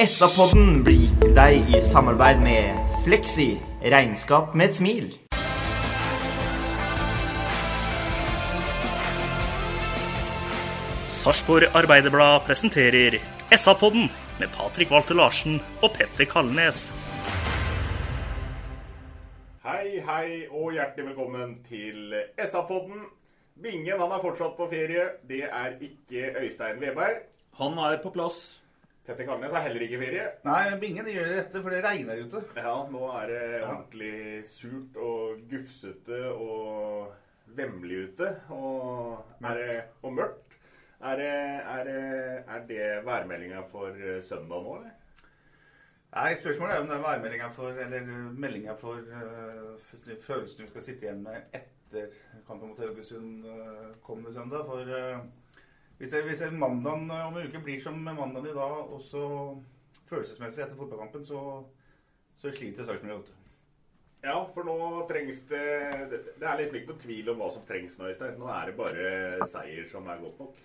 SA-podden blir gitt til deg i samarbeid med Fleksi. Regnskap med et smil. Sarpsborg Arbeiderblad presenterer SA-podden med Patrik Walter Larsen og Petter Kalnes. Hei, hei og hjertelig velkommen til SA-podden. Bingen han er fortsatt på ferie. Det er ikke Øystein Veberg. Han er på plass. Petter Kalnes har heller ikke ferie. Nei, Bingen gjør dette, for det regner ute. Ja, nå er det ordentlig surt og gufsete og vemmelig ute. Og, er det, og mørkt. Er det, er, det, er det værmeldinga for søndag nå, eller? Nei, Spørsmålet er om det er værmeldinga for, eller meldinga for uh, følelsen vi skal sitte igjen med etter kampen mot Haugesund uh, kommende søndag. For uh, hvis, jeg, hvis jeg mandagen om en uke blir som mandagen i dag, også følelsesmessig etter fotballkampen, så, så sliter du. Ja, for nå trengs det Det det er liksom ikke noe tvil om hva som trengs nå, Øystein. Nå er det bare seier som er godt nok.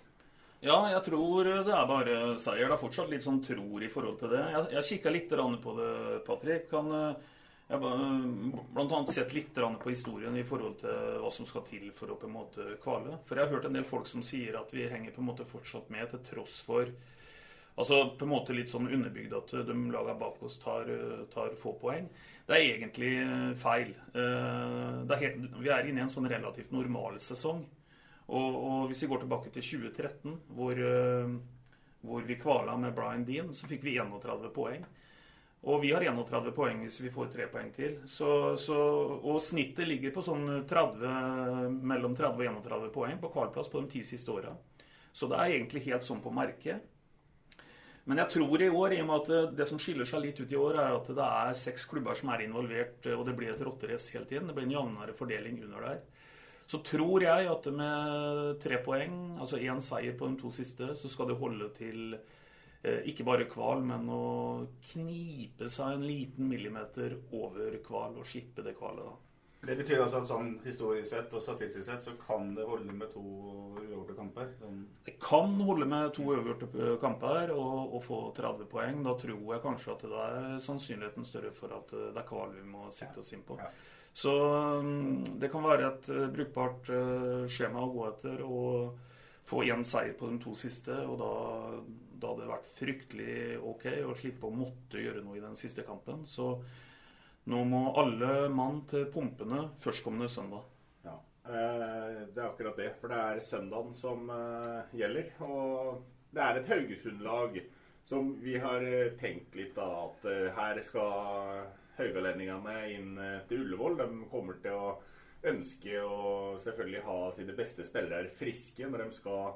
Ja, jeg tror det er bare seier. Det er fortsatt litt sånn tror i forhold til det. Jeg, jeg kikka litt på det, Patrick. Han, eh, jeg har blant annet sett litt på historien i forhold til hva som skal til for å på en måte kvale. For jeg har hørt en del folk som sier at vi henger på en måte fortsatt med til tross for Altså på en måte litt sånn underbygd at de lagene bak oss tar, tar få poeng. Det er egentlig feil. Eh, er helt, vi er inne i en sånn relativt normal sesong. Og, og hvis vi går tilbake til 2013, hvor, eh, hvor vi kvala med Brian Dean, så fikk vi 31 poeng. Og vi har 31 poeng hvis vi får tre poeng til. Så, så, og snittet ligger på sånn 30, mellom 30 og 31 poeng på kvalplass på de ti siste åra. Så det er egentlig helt sånn på merket. Men jeg tror i år, i og med at det- det som skiller seg litt ut i år, er at det er seks klubber som er involvert, og det blir et rotterace hele tiden. Det blir en jevnere fordeling under der. Så tror jeg at med tre poeng, altså én seier på de to siste, så skal det holde til eh, ikke bare kval, men å knipe seg en liten millimeter over kval og slippe det kvalet, da. Det betyr altså at sånn historisk sett og statistisk sett så kan det holde med to uavgjorte kamper. Sånn. Det kan holde med to uavgjorte kamper og, og få 30 poeng. Da tror jeg kanskje at det er sannsynligheten større for at eh, det er kval vi må sikte oss inn på. Ja. Så mm, det kan være et eh, brukbart eh, skjema å gå etter og få én seier på de to siste. Og da, da hadde vært fryktelig ok å slippe å måtte gjøre noe i den siste kampen. Så nå må alle mann til pumpene førstkommende søndag. Ja, eh, det er akkurat det. For det er søndagen som eh, gjelder. Og det er et Haugesund-lag som vi har eh, tenkt litt av at her skal haugalendingene inn til Ullevål. De kommer til å ønske å selvfølgelig ha sine beste spillere friske når de skal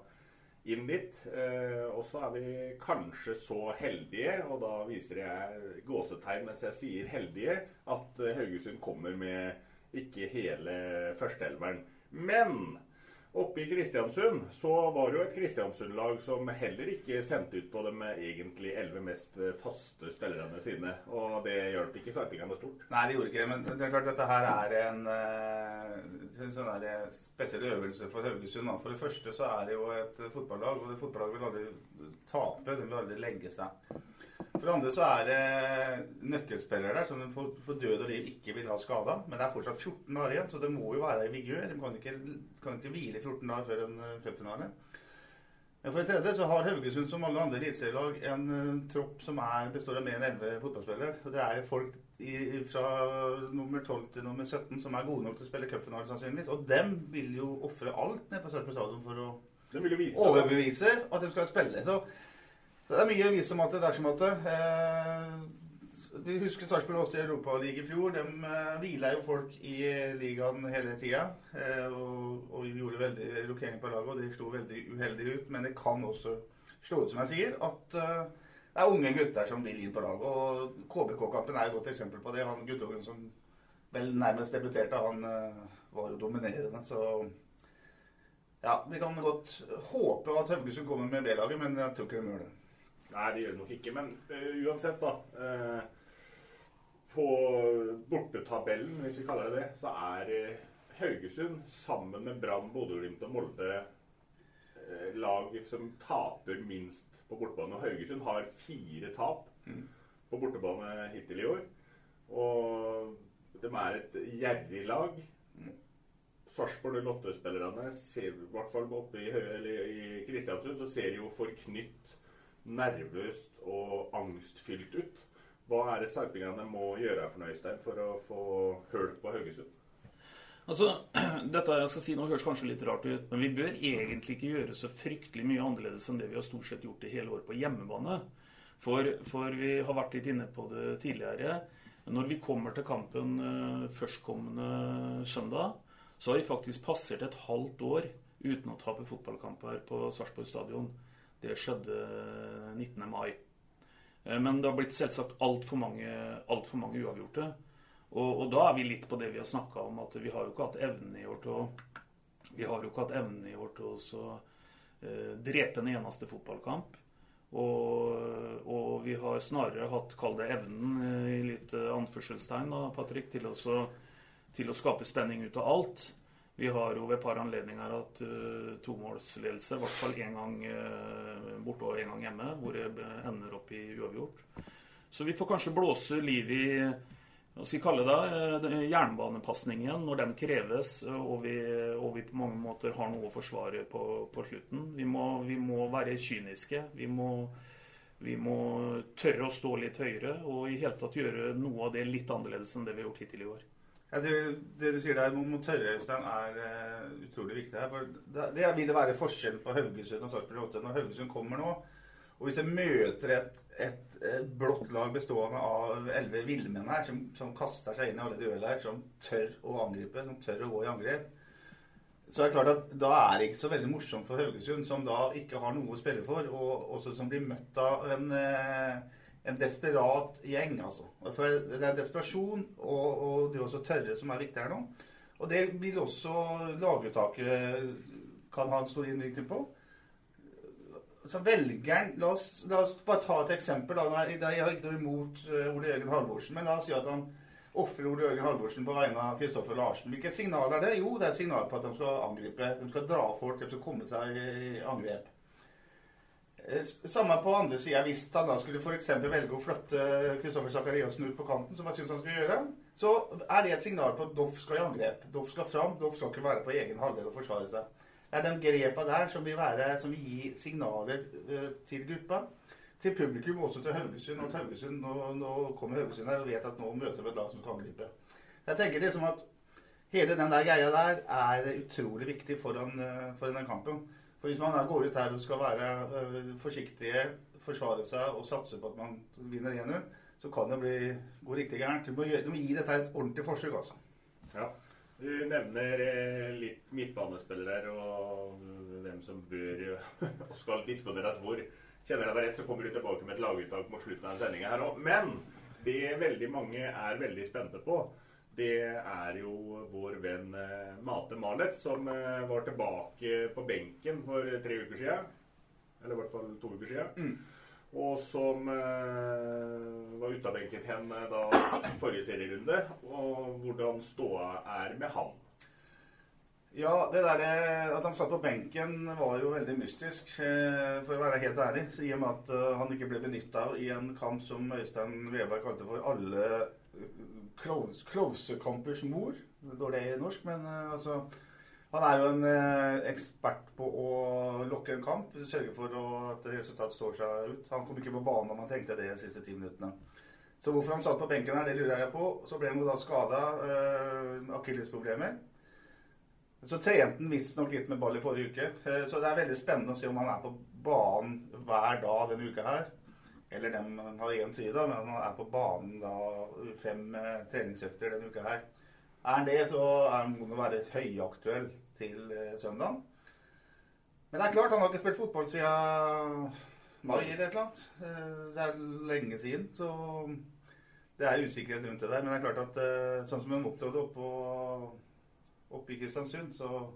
inn dit. Eh, og så er vi kanskje så heldige, og da viser jeg gåsetegn mens jeg sier heldige, at Haugesund kommer med ikke hele førsteelveren. Men oppe i Kristiansund så var det jo et Kristiansund-lag som heller ikke sendte ut på de egentlig elleve mest faste spillerne sine. Og det hjalp ikke sarpingene stort. Nei, det gjorde ikke det. Men det er klart dette her er en, eh, en sånn der spesiell øvelse for Haugesund. For det første så er det jo et fotballag, og det fotballaget vil aldri tape. Det vil aldri legge seg. For det andre så er det nøkkelspillere der som for, for død og liv ikke vil ha skada. Men det er fortsatt 14 dager igjen, så det må jo være i vigør. De kan ikke, kan ikke hvile i 14 dager før en eh, cupfinale. Men for det tredje så har Haugesund som alle andre eliteserielag en uh, tropp som er, består av mer enn 11 fotballspillere. Og det er folk i, fra nummer 12 til nummer 17 som er gode nok til å spille cupfinale, sannsynligvis. Og dem vil jo ofre alt nede på Sarpsborg stadion for å overbevise at de skal spille. Så, så det er mye å vise om at det er som at eh, vi husker Sarpsborg 8 i Europaligaen i fjor. De eh, hvila jo folk i ligaen hele tida. Uh, og, og, gjorde veldig rokering på laget, og det slo veldig uheldig ut. Men det kan også slå ut, som jeg sier, at uh, det er unge gutter som vil inn på laget. Og KBK-kampen er et godt eksempel på det. Han guttungen som vel nærmest debuterte, han var jo dominerende. Så ja, vi kan godt håpe at Haugesund kommer med B-laget, men jeg tror ikke de gjør det. Nei, det gjør det nok ikke. Men uansett, da på bortetabellen, hvis vi kaller det det, så er uh, Haugesund sammen med Brann, Bodø-Glimt og Molde lag som taper minst på bortebane. Og Haugesund har fire tap mm. på bortebane hittil i år. Og de er et gjerrig lag. Mm. Sarpsborg Lotte-spillerne, i hvert fall oppe i, i Kristiansund, så ser jo forknytt, nervøst og angstfylt ut. Hva er det sarpingene må gjøre for Øystein for å få hull på Haugesund? Altså, Dette jeg skal si nå høres kanskje litt rart ut, men vi bør egentlig ikke gjøre så fryktelig mye annerledes enn det vi har stort sett gjort i hele år på hjemmebane. For, for, vi har vært litt inne på det tidligere. Når vi kommer til kampen uh, førstkommende søndag, så har vi faktisk passert et halvt år uten å tape fotballkamper på Sarpsborg stadion. Det skjedde 19. mai. Eh, men det har blitt selvsagt altfor mange, alt for mange uavgjorte. Og, og, da er vi litt på det vi har snakka om, at vi har jo ikke hatt evnen i år til å vi har jo ikke hatt evnen i år til å eh, drepe en eneste fotballkamp. Og, og, vi har snarere hatt, kall det evnen, eh, i litt eh, anførselstegn, da, Patrick, til, også, til å skape spenning ut av alt. Vi har jo ved et par anledninger hatt uh, tomålsledelse, i hvert fall én gang uh, borte og én gang hjemme, hvor det ender opp i uavgjort. Så vi får kanskje blåse liv i hva skal vi kalle det, uh, jernbanepasningen når den kreves, og vi, og vi, på mange måter har noe å forsvare på, på slutten. Vi må, vi må, være kyniske. Vi må, vi må tørre å stå litt høyere og i hele tatt gjøre noe av det litt annerledes enn det vi har gjort hittil i år. Jeg tror Det du sier der mot tørre, Øystein, er uh, utrolig viktig her. for Det, det vil være forskjell på Haugesund og Sarpsborg 8 når Haugesund kommer nå. Og hvis jeg møter et, et, et blått lag bestående av elleve villmenn her, som, som, kaster seg inn i alle dueller, som tør å angripe, som tør å gå i angrep, så er det klart at da er det ikke så veldig morsomt for Haugesund, som da ikke har noe å spille for, og også som blir møtt av en uh, en desperat gjeng, altså. For det er desperasjon og, og det å tørre som er viktig her nå. Og det vil også laguttaket kan ha en stor innvirkning på. Så velgeren la oss, la oss, bare ta et eksempel. Da. Jeg har ikke noe imot uh, Ole Jørgen Halvorsen, men la oss si at han ofrer Ole Jørgen Halvorsen på vegne av Kristoffer Larsen. Hvilket signal er det? Jo, det er et signal på at de skal angripe. De skal dra folk, de skal komme seg i angrep. Eh, samme på andre sida, hvis han da skulle f.eks. velge å flytte Kristoffer Sakariassen ut på kanten, som jeg syns han skulle gjøre, så er det et signal på at Doff skal i angrep. Doff skal fram. Doff skal ikke være på egen halvdel og forsvare seg. Det er de grepa der som vil, være, som vil gi signaler uh, til gruppa. Til publikum, også til Haugesund. Og at Haugesund, nå, nå kommer Haugesund her og vet at nå møter vi et lag som kan angripe. Jeg tenker liksom at hele den der greia der er utrolig viktig foran, uh, foran den kampen. For Hvis man går ut her og skal være øh, forsiktige, forsvare seg og satse på at man vinner 1-0, så kan det bli, gå riktig gærent. Du du må gi dette et ordentlig forsøk, altså. Ja. Du nevner eh, litt midtbanespillere og hvem som bør og skal disponeres hvor. Kjenner jeg deg rett, så kommer du tilbake med et laguttak mot slutten av sendinga her òg. Men det veldig mange er veldig spente på, det er jo vår venn eh, Mate Malet, som eh, var tilbake på benken for tre uker siden. Eller i hvert fall to uker siden. Mm. Og som uh, var ute av benken hen da forrige serierunde. Og hvordan ståa er med han. Ja, det der at han satt på benken var jo veldig mystisk, for å være helt ærlig. I og med at han ikke ble benytta i en kamp som Øystein Veberg kalte for alle Klovsekampers mor. Dårlig norsk, men uh, altså Han er jo en eh, ekspert på å lokke en kamp, sørge for at resultatet står seg ut. Han kom ikke på banen da man trengte det de siste ti minuttene. Så hvorfor han satt på benken her, det lurer jeg på. Så ble han jo da skada. Eh, Akillesproblemer. Så trente han visstnok litt med ball i forrige uke. Eh, så det er veldig spennende å se om han er på banen hver dag denne uka her. Eller dem har én fri, da, men han er på banen da fem eh, treningsøkter denne uka her. Er han det, så er han god å være høyaktuell til eh, søndag. Men det er klart, han har ikke spilt fotball siden mai eller et eller annet. Eh, det er lenge siden, så det er usikkerhet rundt det der. Men det er klart at eh, sånn som han opptrådte oppe, oppe i Kristiansund, så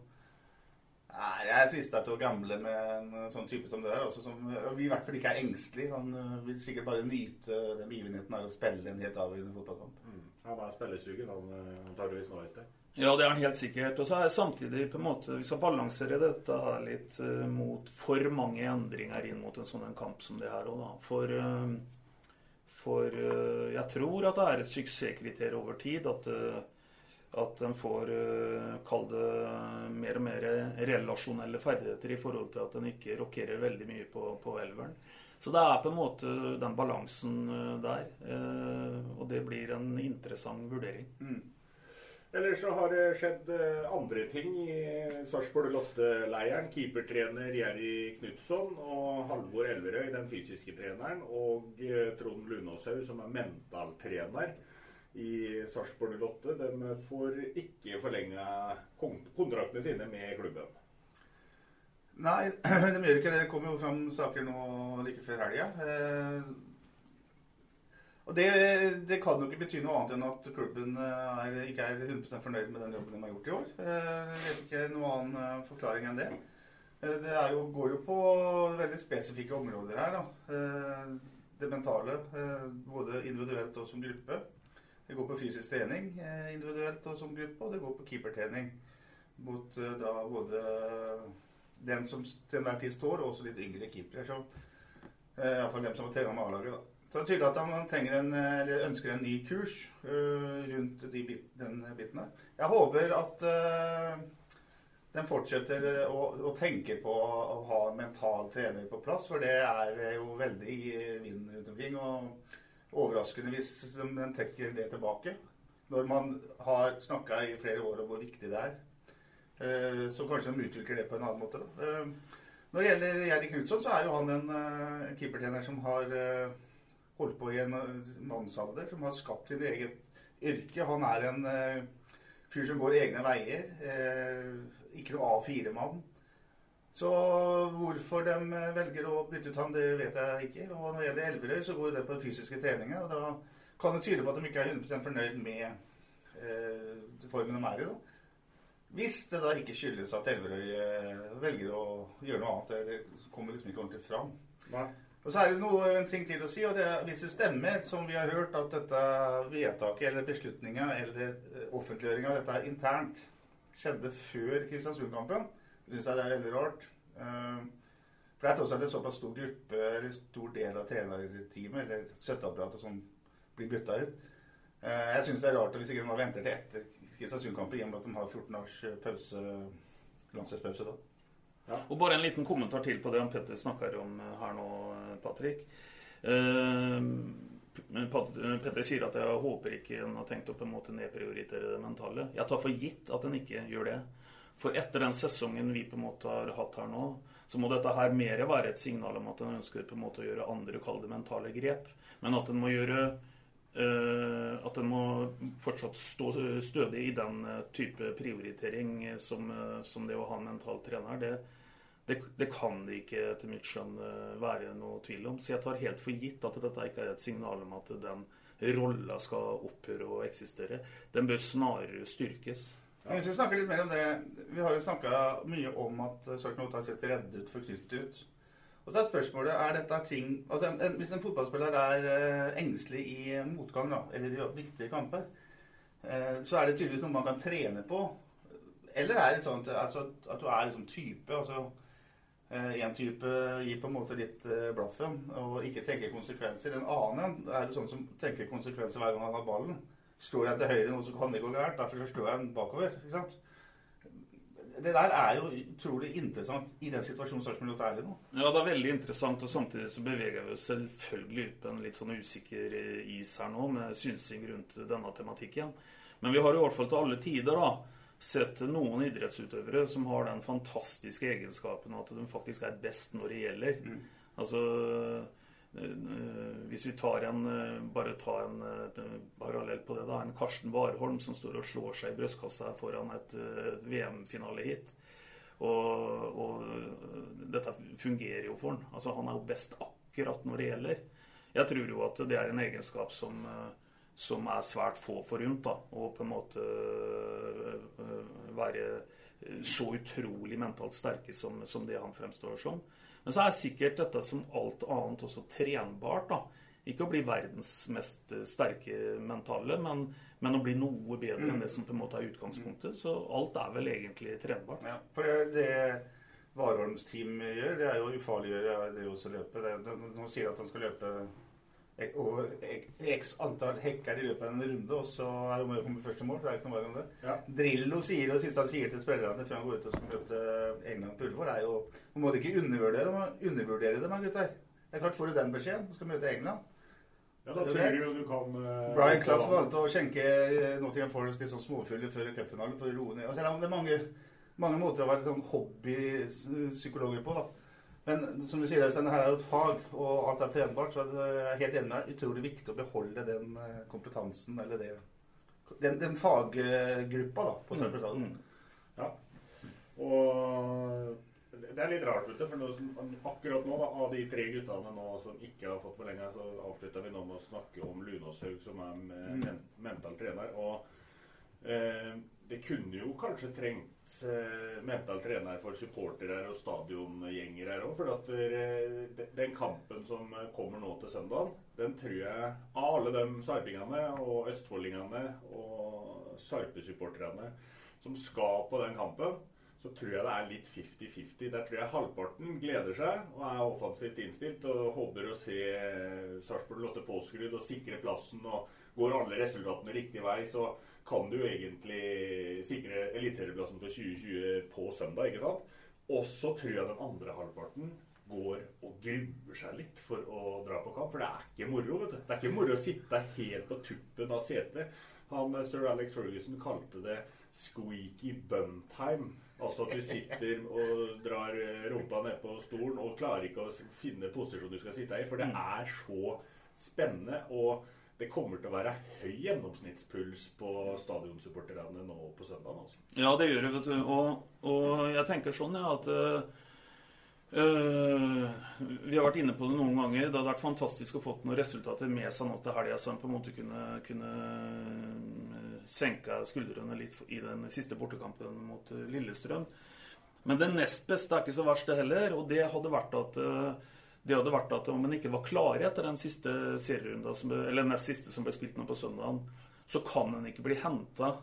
Nei, Jeg er frista til å gamble med en sånn type som det der. Altså som vi i hvert fall ikke er engstelig. Han vil sikkert bare nyte den begivenheten av å spille en helt avgjørende fotballkamp. Mm. Han er spillesugen, han antakeligvis nå i sted. Ja, det er han helt sikkert. Og så er samtidig på en måte Vi skal balansere dette her litt uh, mot for mange endringer inn mot en sånn en kamp som det her òg, da. For, uh, for uh, jeg tror at det er et suksesskriterium over tid at at en får kall det mer og mer relasjonelle ferdigheter i forhold til at en ikke rokkerer veldig mye på, på elveren. Så det er på en måte den balansen der. Og det blir en interessant vurdering. Mm. Ellers så har det skjedd andre ting i Sarpsborg Lotte-leiren. Keepertrener Jerry Knutson og Halvor Elverøy, den fysiske treneren, og Trond Lunåshaug, som er mentaltrener i Sarpsborg Lotte, de får ikke forlenga kontraktene sine med klubben. Nei, de gjør ikke det. Det kommer jo fram saker nå like før helga. Og det, det, kan jo ikke bety noe annet enn at klubben er, ikke er 100% fornøyd med den jobben de har gjort i år. Jeg vet ikke noen annen forklaring enn det. Det jo, går jo på veldig spesifikke områder her. Da. Det mentale, både individuelt og som gruppe. Det går på fysisk trening individuelt og som gruppe, og det går på keepertrening mot da både den som til enhver tid står, og også litt yngre keepere. Iallfall dem som har trena med A-laget. da. Så det er tydelig at han en, eller ønsker en ny kurs uh, rundt de bit, den bitene. Jeg håper at uh, den fortsetter å, å, tenke på å ha mental trener på plass, for det er jo veldig i vinden rundt omkring. Og overraskende hvis den trekker det tilbake. Når man har snakka i flere år om hvor viktig det er. Uh, så kanskje de utvikler det på en annen måte. Da. Når det gjelder Jerry Knutson, så er jo han en keepertrener som har holdt på i en mannsalder, som har skapt sitt eget yrke. Han er en fyr som går egne veier. Ikke noe A4-mann. Så hvorfor de velger å bytte ut han, det vet jeg ikke. Og når det gjelder Elverøy, så går det på den fysiske treninga. Og da kan det tyde på at de ikke er 100 fornøyd med eh, formen de er i. da. Hvis det da ikke skyldes at Elverøy velger å gjøre noe annet. Det kommer liksom ikke ordentlig fram. Nei. Og så er det noe, en ting til å si, og det er hvis det stemmer, som vi har hørt, at dette vedtaket eller beslutninga eller offentliggjøringa av dette internt skjedde før Kristiansund-kampen, syns jeg det er veldig rart. For det er tross alt en såpass stor gruppe, eller stor del av trenerteamet, eller støtteapparatet, som blir bytta ut. Jeg syns det er rart hvis ikke de venter til etter Kristiansund-kampen, i at de har 14 års pause, landslagspause da. Ja. Og bare en liten kommentar til på det han Petter snakker om her nå, Patrick. Petter sier at jeg håper ikke en har tenkt opp en måte nedprioritere det mentale. Jeg tar for gitt at en ikke gjør det. For etter den sesongen vi på en måte har hatt her nå, så må dette her mer være et signal om at en ønsker på en måte å gjøre andre, kall det mentale grep. Men at en må gjøre Uh, at en må fortsatt stå stødig i den type prioritering som, som det å ha en mental trener. Det, det, det, kan det ikke etter mitt skjønn være noe tvil om. Så jeg tar helt for gitt at dette ikke er et signal om at den rolla skal opphøre å eksistere. Den bør snarere styrkes. Ja. Hvis vi snakker litt mer om det, Vi har jo snakka mye om at Sarknot har sett redd ut, forknyttet ut. Og så er spørsmålet er dette ting, altså en, en, Hvis en fotballspiller er uh, engstelig i motgang, da, eller i viktige kamper, uh, så er det tydeligvis noe man kan trene på. Eller er det sånn altså, at du er liksom type altså Én uh, type gir på en måte litt blaffen og ikke tenker konsekvenser. En annen er det sånn som tenker konsekvenser hver gang han har ballen. Slår jeg til høyre nå, så kan det gå gærent. Derfor så slår jeg den bakover. ikke sant? det der er jo utrolig interessant i den situasjonen Sarpsborg er i nå. Ja, det er veldig interessant, og samtidig så beveger vi oss selvfølgelig ut på en litt sånn usikker is her nå, med synsing rundt denne tematikken. Men vi har i hvert fall til alle tider da, sett noen idrettsutøvere som har den fantastiske egenskapen at de faktisk er best når det gjelder. Mm. Altså hvis vi tar en, bare tar en parallell på det, da, en Karsten Warholm som står og slår seg i brystkassa foran et, VM-finalehit. Og, og, dette fungerer jo for han. Altså, han er jo best akkurat når det gjelder. Jeg tror jo at det er en egenskap som, som er svært få forunt. Å på en måte være så utrolig mentalt sterke som, som det han fremstår som. Men så er sikkert dette som alt annet også trenbart. da. Ikke å bli verdens mest sterke mentale, men, men å bli noe bedre enn det som på en måte er utgangspunktet. Så alt er vel egentlig trenbart. Ja, for det, Warholms team gjør, det er jo å ufarliggjøre det å løpe. Det, nå sier at han skal løpe over x antall hekker i løpet av en runde, og så er det om å komme først i mål. Det er ikke noe mer om det. Ja. Drillo sier og siste han sier til spillerne før han går ut og skal møte England på Ullevål, er jo Man må ikke undervurdere, undervurdere det, gutter. Det er klart, får du den beskjeden, du skal møte England ja, da tror jeg jo du kan uh, Brian Clough valgte å skjenke Nottingham Forest litt sånn småfulle før cupfinalen for å roe ned. Altså, det er mange, mange måter å være sånn hobbypsykologer på. da. Men som du sier, denne her er jo et fag, og alt er trenbart. Så jeg er helt enig med deg. Utrolig viktig å beholde den eh, kompetansen, eller det Den, den faggruppa, da, på mm, mm. Ja. Og det er litt rart, du, for som, akkurat nå, da, av de tre guttene nå som ikke har fått forlenga, så avslutter vi nå med å snakke om Lunåshaug, som er mm. mental trener. Og eh, det kunne jo kanskje trengt eh, mental trener for supportere og stadiongjenger her òg. For at eh, den kampen som kommer nå til søndag, den tror jeg av alle de sarpingene og østfoldingene og sarpesupporterne som skal på den kampen, så tror jeg det er litt 50-50. Der tror jeg halvparten gleder seg og er offensivt innstilt og håper å se eh, Sarpsborg Lotte påskrudd og sikre plassen. og Går alle resultatene riktig vei, så kan du egentlig sikre eliteserieplassen for 2020 på søndag. ikke sant? Og så tror jeg den andre halvparten går og gruer seg litt for å dra på kamp. For det er ikke moro. vet du. Det er ikke moro å sitte helt på tuppen av setet. Han, eh, Sir Alex Ferguson kalte det 'squeaky bum time'. Altså at du sitter og drar eh, rumpa ned på stolen og klarer ikke å finne posisjonen du skal sitte i. For det mm. er så spennende. og det kommer til å være høy gjennomsnittspuls på stadionsupporterne nå på søndag. Altså. Ja, det gjør det, vet du. Og, og jeg tenker sånn ja, at øh, Vi har vært inne på det noen ganger. Det hadde vært fantastisk å få noen resultater med seg nå til helga som på en måte kunne, kunne senka senke skuldrene litt i den siste bortekampen mot Lillestrøm. Men det nest beste er ikke så verst, det heller. Og det hadde vært at øh, det hadde vært at om en ikke var klare etter den siste serierunda, eller nest siste som ble spilt nå på søndagen, så kan en ikke bli henta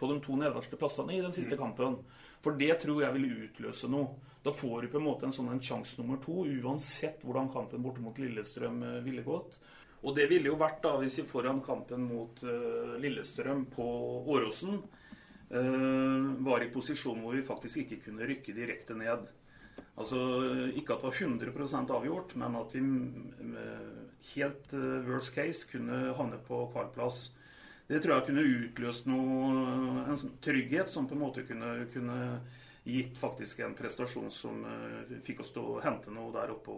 på de to nederste plassene i den siste mm. kampen. For det tror jeg vil utløse noe. Da får du på en måte en sånn en sjanse nummer to, uansett hvordan kampen borte mot Lillestrøm eh, ville gått. Og det ville jo vært da hvis vi foran kampen mot uh, Lillestrøm på Åråsen uh, var i posisjon hvor vi faktisk ikke kunne rykke direkte ned. Altså ikke at det var 100% avgjort, men at vi helt eh, worst case kunne havne på kvalplass. Det tror jeg kunne utløst noe, en sånn trygghet som på en måte kunne, kunne gitt faktisk en prestasjon som uh, fikk oss til å hente noe der oppe.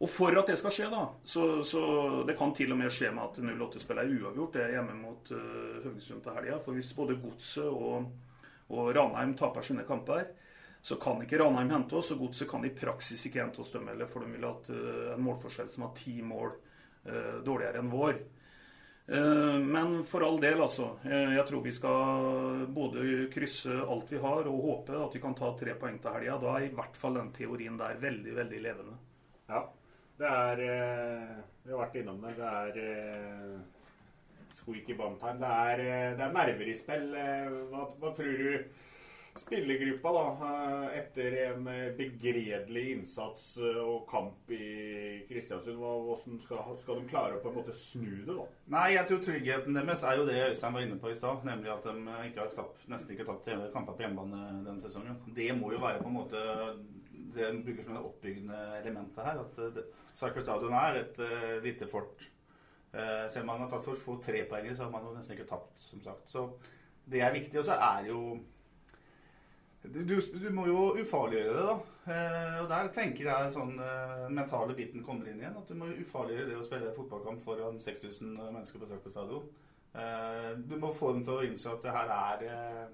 Og, for at det skal skje, da, så, så det kan til og med skje med at 08-spillet er uavgjort. Det er hjemme mot uh, til helga. For hvis både Godset og, og Ranheim taper sine kamper, så kan ikke Ranheim hente oss, og Godset kan i praksis ikke hente oss, dem heller, for de vil ha uh, en målforskjell som har ti mål uh, dårligere enn vår. Uh, men for all del, altså. jeg tror vi skal både krysse alt vi har, og håpe at vi kan ta tre poeng til helga. Da er i hvert fall den teorien der veldig, veldig levende. Ja. Det er Vi har vært innom det. Det er squeaky bum time. Det er, det er nerver i spill. Hva, hva tror du spillergruppa, da, eh, etter en eh, begredelig innsats eh, og kamp i Kristiansund, hvordan skal, skal, de klare å på en måte snu det, da? Nei, jeg tror tryggheten deres er jo det Øystein var inne på i stad, nemlig at de ikke har tapt, nesten ikke tapt kamper på hjemmebane denne sesongen. Det må jo være på en måte det de bruker som det oppbyggende elementet her. at Sarpsborg stadion er et uh, lite fort. Uh, selv om man har tatt for få trepoengere, så har man jo nesten ikke tapt, som sagt. Så det er viktig. Og så er jo du, du, må jo ufarliggjøre det, da. Eh, og der tenker jeg sånn eh, mentale biten kommer inn igjen. At du må ufarliggjøre det å spille fotballkamp foran 6000 mennesker på på stadion. Eh, du må få dem til å innse at det her er, eh,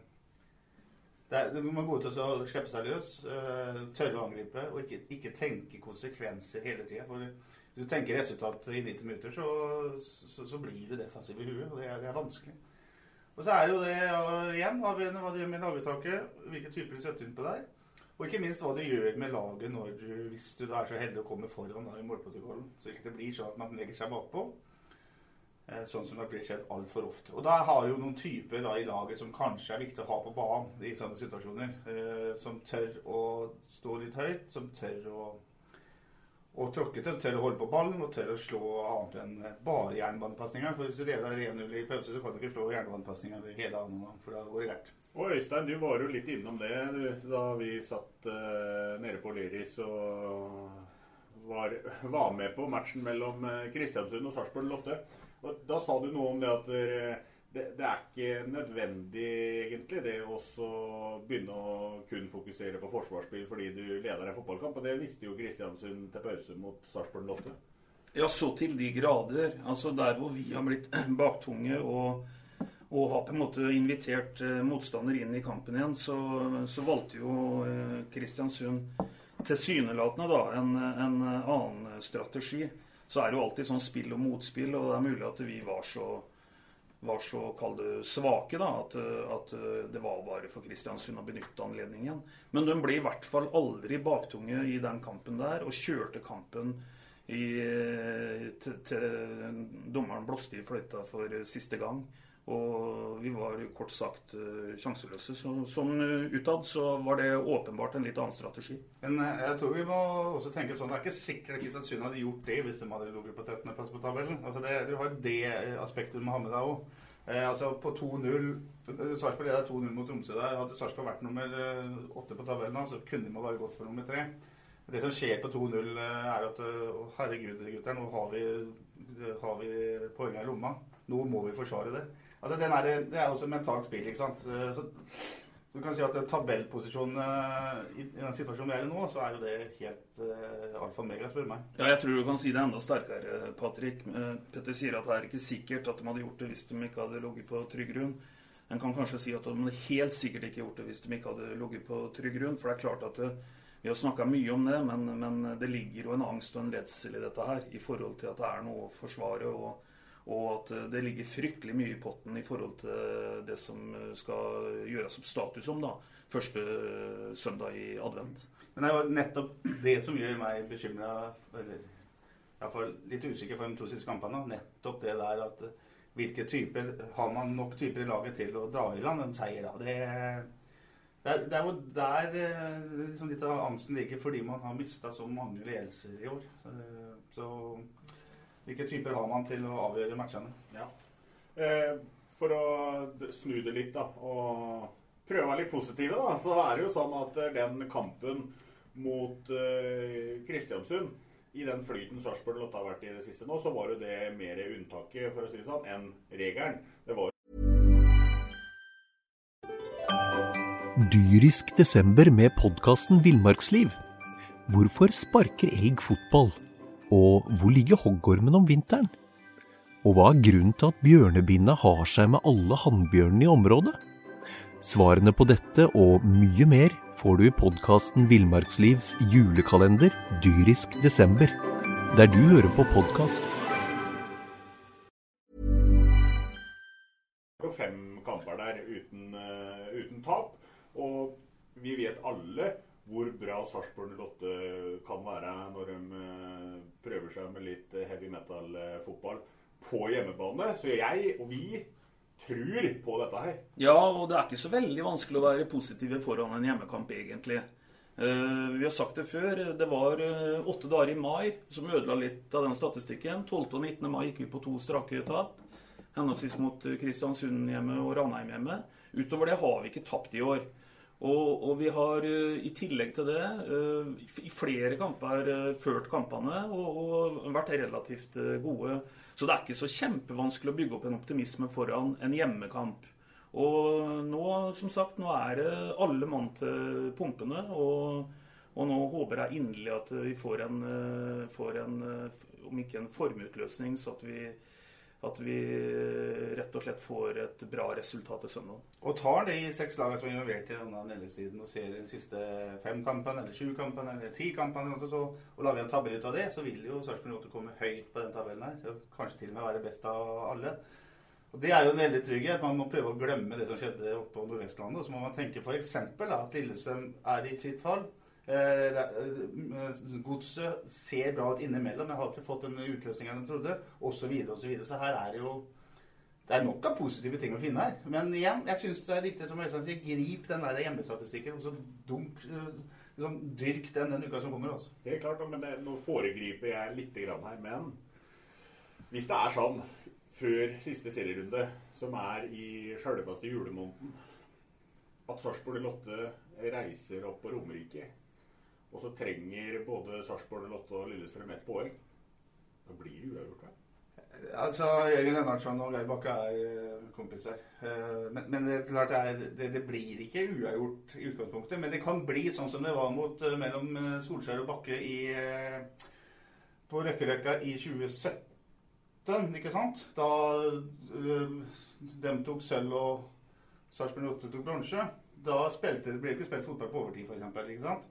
det er Du må gå ut og slippe seg løs, eh, tørre å angripe og ikke, ikke tenke konsekvenser hele tida. For hvis du tenker resultat i 90 minutter, så, så, så blir du defensiv i huet. Og det er, det er vanskelig. Og så er det jo det igjen avgjørende hva du gjør med laguttaket, hvilke typer du inn på der. Og ikke minst hva du gjør med laget når du, hvis du er så heldig å komme foran da, i målprotokollen. Så ikke det blir sånn at man legger seg bakpå. Eh, sånn som det blir skjedd altfor ofte. Og da har jo noen typer da, i laget som kanskje er viktig å ha på banen i sånne situasjoner. Eh, som tør å stå litt høyt, som tør å og tråkkete. tør å holde på ballen og tør å slå annet enn bare jernbanepasninger. For hvis du leder 1-0 i pause, så kan du ikke slå jernbanepasninger hele annen gang, for da går det gærent. Og Øystein, du var jo litt innom det da vi satt uh, nede på Lyris og var, var, med på matchen mellom uh, Kristiansund og Sarpsborg Lotte. Og da sa du noe om det at uh, det, er ikke nødvendig egentlig det å begynne å kun fokusere på forsvarsspill fordi du leder en fotballkamp. Og det visste jo Kristiansund til pause mot Sarpsborg Lotte. Ja, så til de grader. Altså der hvor vi har blitt baktunge og, og har på en måte invitert eh, motstander inn i kampen igjen, så, så valgte jo eh, Kristiansund tilsynelatende da en, en annen strategi. Så er det jo alltid sånn spill og motspill, og det er mulig at vi var så var så kalde svake da, at, at, det var bare for Kristiansund å benytte anledningen. Men de ble i hvert fall aldri baktunge i den kampen der, og kjørte kampen i, til, til dommeren blåste i fløyta for siste gang. Og vi var kort sagt uh, sjanseløse. Så, sånn utad så var det åpenbart en litt annen strategi. Men uh, jeg tror vi må også tenke sånn Det er ikke sikkert Kristiansund hadde gjort det hvis de hadde ligget på 13.-plass på tabellen. Altså det, du har det aspektet du må ha med deg òg. Eh, altså på 2-0 Sarpsborg leda 2-0 mot Tromsø der. Hadde Sarpsborg vært nummer åtte på tabellen, så kunne de bare gått for nummer tre. Det som skjer på 2-0, er at herregud, gutter, nå har vi, har vi poengene i lomma. Nå må vi forsvare det. Altså, er, det er også et mentalt spill, ikke sant. Så, så, du kan si at tabellposisjonen uh, i, den situasjonen vi er i nå, så er jo det helt uh, alfa mega, spør du meg. Ja, jeg tror du kan si det enda sterkere, Patrick. Petter sier at det er ikke sikkert at de hadde gjort det hvis de ikke hadde ligget på trygg grunn. En kan kanskje si at de hadde helt sikkert ikke gjort det hvis de ikke hadde ligget på trygg grunn. For det er klart at vi har snakka mye om det, men, men, det ligger jo en angst og en redsel i dette her i forhold til at det er noe å forsvare. og og at eh, det ligger fryktelig mye i potten i forhold til det som skal gjøres som status om da, første søndag i advent. Men det er jo nettopp det som gjør meg bekymra, eller iallfall litt usikker for de to siste kampene. Nettopp det der at hvilke typer Har man nok typer i laget til å dra i land en seier? da? Det, det, er, det er, jo der eh, liksom litt av angsten ligger, fordi man har mista så mange ledelser i år. Så hvilke typer har man til å avgjøre matchene? Ja. Eh, for å snu det litt, da, og prøve å være litt positive, da, så er det jo sånn at eh, den kampen mot eh, Kristiansund i den flyten Sarpsborg Lotte har vært i det siste nå, så var jo det mer unntaket for å si det sånn, enn regelen. Det var Dyrisk desember med podkasten Villmarksliv. Hvorfor sparker elg fotball? Og hvor ligger hoggormen om vinteren? Og hva er grunnen til at bjørnebinna har seg med alle hannbjørnene i området? Svarene på dette og mye mer får du i podkasten Villmarkslivs julekalender dyrisk desember, der du hører på podkast. Fem kamper der uten, uh, uten tap, og vi vet alle hvor bra Sarpsborg 08 kan være når de eh, prøver seg med litt heavy metal-fotball på hjemmebane. Så jeg og vi tror på dette her. Ja, og det er ikke så veldig vanskelig å være positive foran en hjemmekamp, egentlig. Uh, vi har sagt det før. Det var åtte dager i mai som ødela litt av den statistikken. 12. og 19. mai gikk vi på to strake tap. Henholdsvis mot Kristiansund hjemme og Ranheim hjemme. Utover det har vi ikke tapt i år. Og, og, vi har uh, i tillegg til det uh, i flere kamper uh, ført kampene og, og, vært relativt gode. Så det er ikke så kjempevanskelig å bygge opp en optimisme foran en hjemmekamp. Og nå, som sagt, nå er det alle mann til pumpene. Og, og nå håper jeg inderlig at vi får en, får en om ikke en formutløsning, så at vi at vi rett og slett får et bra resultat til søndag. Og tar de seks lagene som er involvert i denne nedleggstiden og ser de siste fem kampene, eller sju kampene, eller ti kampene, og, og lager en tabell ut av det, så vil jo Sarpsborg 8 komme høyt på den tabellen her. Og kanskje til og med være best av alle. Og Det er jo en veldig trygghet. Man må prøve å glemme det som skjedde oppe på Nordvestlandet. Og så må man tenke f.eks. at Lillestrøm er i fritt fall. Eh, eh, godset ser bra ut innimellom, men har ikke fått den utløsninga de trodde, osv. Så, og så, videre. så her er det jo det er nok av positive ting å finne her. Men igjen, jeg syns det er riktig som Øystein sier, grip den der hjemmestatistikken og så dunk, eh, liksom, dyrk den den uka som kommer. Også. Det er klart, men det, nå foregriper jeg litt her. Men hvis det er sånn før siste serierunde, som er i sjølveste julemåneden, at Sarpsborg Lotte reiser opp på Romerike og så trenger både Sarpsborg, Lotte og Lillestrøm ett poeng. Da blir det uavgjort, vel? Altså, Jørgen Lennartson og Geir Bakke er eh, kompiser. Eh, men, men, det er klart det, det, det, blir ikke uavgjort i utgangspunktet. Men det kan bli sånn som det var mot, eh, mellom Solskjær og Bakke i, på Røkkerøkka i 2017. Ikke sant? Da de tok sølv og Sarpsborg 8 tok bronse. Da spilte, det ble ikke spilt fotball på overtid, f.eks.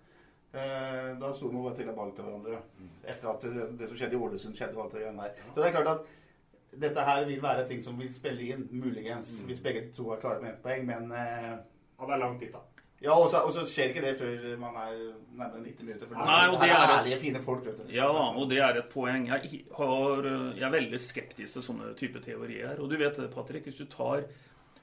Eh, da sto de og trilla ball til hverandre. Etter at det, det, som skjedde i Ålesund, skjedde alt det der. Så det er klart at dette her vil være ting som vil spille inn, muligens, mm. hvis begge to er klare med ett poeng, men eh, Ja, det er lang tid, da. Ja, og så, og så, skjer ikke det før man er nærmere 90 minutter. For Nei, og det er, er ærlige, fine folk. Vet du. Ja, og det er et poeng. Jeg, har, jeg er veldig skeptisk til sånne type teorier. Og du vet det, Patrick, hvis du tar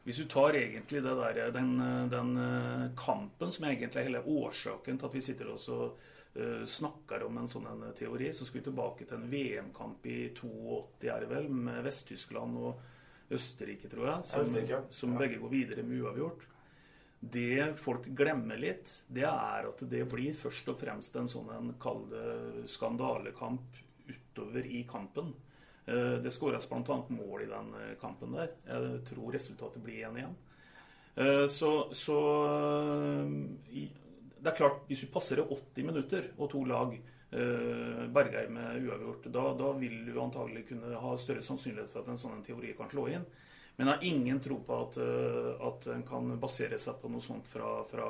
hvis du tar egentlig der, den, den, eh, kampen som egentlig er hele årsaken til at vi sitter og uh, snakker om en sånn en teori, så skal vi tilbake til en VM-kamp i 82, er det vel, med Vest-Tyskland og Østerrike, tror jeg, som, som begge går videre med uavgjort. Det folk glemmer litt, det er at det blir først og fremst en sånn en skandalekamp utover i kampen. Eh, det skåres bl.a. mål i den eh, kampen der. Jeg tror resultatet blir 1 igjen. Eh, så, så Det er klart, hvis vi passer 80 minutter og to lag Bergheim med uavgjort, da, da vil du antagelig kunne ha større sannsynlighet for at en sånn teori kan slå inn. Men jeg har ingen tro på at, eh, at en kan basere seg på noe sånt fra, fra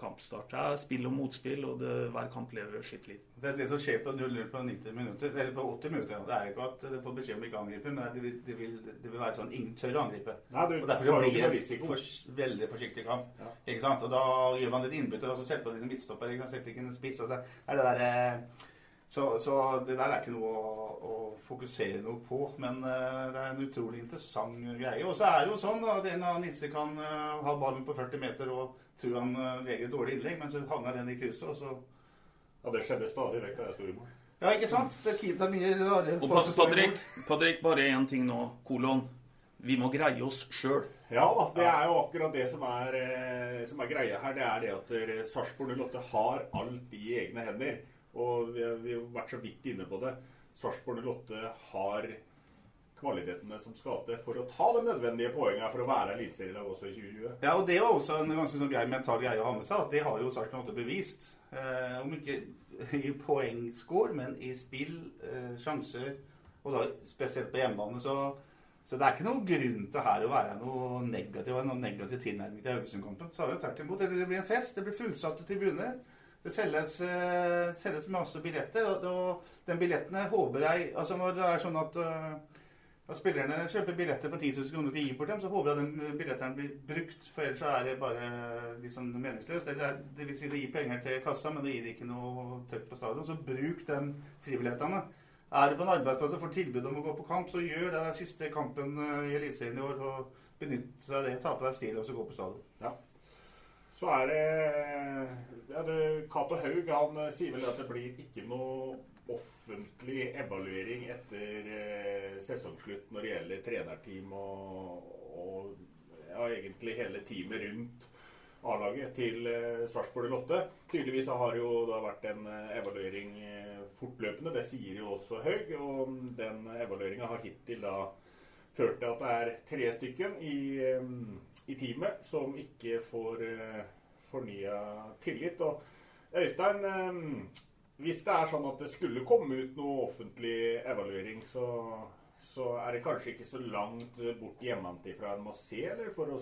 kampstart. Det er spill og motspill, og det, hver kamp lever sitt liv. Det, det som skjer på 0-0 på 90 minutter, eller på 80 minutter, det er ikke at det får beskjed om ikke å angripe, men det vil, det, vil, det vil, være sånn ingen tør å angripe. Nei, du, og Derfor blir det en for, veldig forsiktig kamp. Ja. Ikke sant? Og da gjør man litt innbytte, og så setter man inn en midtstopper, setter ikke en spiss. Altså, det er det der, eh, så, så, det der er ikke noe å, å fokusere noe på. Men uh, det er en utrolig interessant greie. Og så er det jo sånn at en av Nisse kan uh, ha ballen på 40 meter og tror han uh, legger et dårlig innlegg, men så havner den i krysset, og så Ja, det skjedde stadig vekk da jeg sto i mål. Ja, ikke sant? Det er mye rare folk som står i mål. Patrick, bare én ting nå. Kolon. Vi må greie oss sjøl. Ja da, det er jo akkurat det som er, som er greia her. Det er det at Sarpsborg 08 har alt i egne hender. Og vi vi har vært så vidt inne på det. Sarpsborg 08 har kvalitetene som skal til for å ta de nødvendige poengene for å være eliteserielag også i 2020. Ja, og det er også en ganske sånn grei mental greie å ha med seg. at Det har jo Sarpsborg 08 bevist. Eh, om ikke i poengscore, men i spill, eh, sjanser, og da spesielt på hjemmebane. Så, så, det er ikke noen grunn til her å være noe negativ, noen negativ tilnærming til Haugesund-kampen. Vi tvert imot. Det blir en fest, det blir fullsatte tribuner. Det selges, uh, selges masse billetter, og, og den billettene håper jeg Altså når det er sånn at, uh, at spillerne kjøper billetter for 10 000 kroner og gir bort dem, så håper jeg den billetten blir brukt, for ellers er det bare sånn meningsløst. Det, det, vil si det gir penger til kassa, men det gir ikke noe trøkk på stadion. Så bruk de fribillettene. Er du på en arbeidsplass og får tilbud om å gå på kamp, så gjør det den siste kampen eh, i Eliteserien i år. og Benytt deg av det. Ta på deg stil og så gå på stadion. Ja. Så er det, ja, Cato Haug han eh, sier vel at det blir ikke noe offentlig evaluering etter eh, sesongslutt når det gjelder trenerteam og, og ja, egentlig hele teamet rundt A-laget til eh, Sarpsborg Lotte. Tydeligvis har det jo vært en eh, evaluering eh, fortløpende. Det sier jo også Haug. Og den evalueringa har hittil da ført til at det er tre stykken i, eh, i teamet som ikke får uh, fornya tillit. Og Øystein, um, hvis det er sånn at det skulle komme ut noe offentlig evaluering, så, så er det kanskje ikke så langt bort hjemmefra en må se, eller for å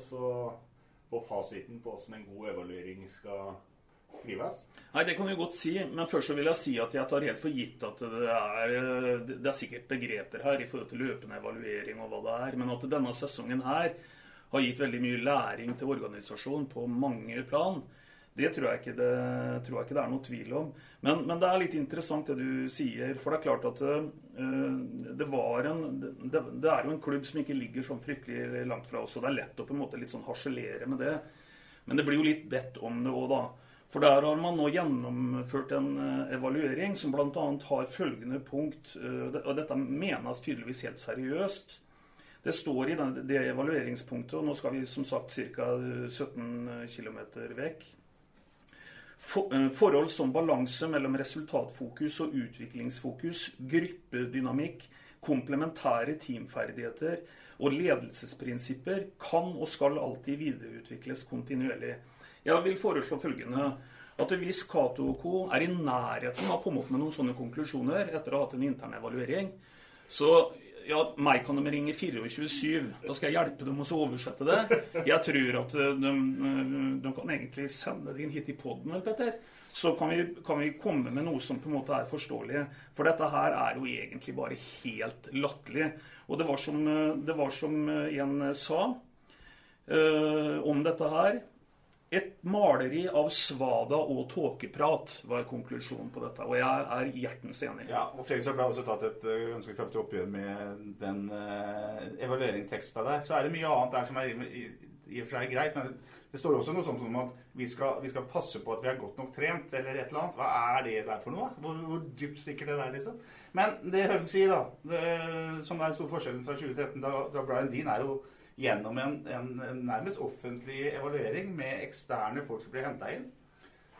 få fasiten på hvordan en god evaluering skal skrives? Nei, Det kan du godt si, men først så vil jeg si at jeg tar helt for gitt at det er, det er sikkert begreper her i forhold til løpende evaluering og hva det er, men at denne sesongen her har gitt veldig mye læring til organisasjonen på mange plan. Det tror jeg ikke det, jeg ikke det er noe tvil om. Men, men, det er litt interessant det du sier. For det er klart at uh, det en det, det, er jo en klubb som ikke ligger sånn fryktelig langt fra oss, og det er lett å på en måte litt sånn harselere med det. Men det blir jo litt bedt om det òg, da. For der har man nå gjennomført en uh, evaluering som bl.a. har følgende punkt, uh, og dette menes tydeligvis helt seriøst. Det står i det, det evalueringspunktet, og nå skal vi som sagt ca. 17 km vekk. Eh, forhold som balanse mellom resultatfokus og utviklingsfokus, gruppedynamikk, komplementære teamferdigheter og ledelsesprinsipper kan og skal alltid videreutvikles kontinuerlig. Jeg vil foreslå følgende at hvis Cato Co. er i nærheten av å komme opp med noen sånne konklusjoner etter å ha hatt en intern evaluering, så ja, meg kan de ringe 24-7. Da skal jeg hjelpe dem å oversette det. Jeg tror at eh, de, eh, de kan egentlig sende det inn hit i poden, Petter. Så kan vi, kan vi, komme med noe som på en måte er forståelig. For dette her er jo egentlig bare helt latterlig. Og det var som, eh, det var som en sa uh, om dette her. Et maleri av svada og tåkeprat var konklusjonen på dette. Og jeg er hjertens enig. Ja, og Fredrikstad ble også tatt et uh, ganske kraftig oppgjør med den uh, evalueringsteksta der. Så er det mye annet der som er i, i og for seg greit. Men det står også noe sånt som at vi skal, vi skal, passe på at vi er godt nok trent, eller et eller annet. Hva er det der for noe? Hvor, hvor dypt stikker det der, liksom? Men det Høg sier, da, det, som er stor forskjellen fra 2013, da, da Brian Dean er jo gjennom en, en, nærmest offentlig evaluering med eksterne folk som blir henta inn.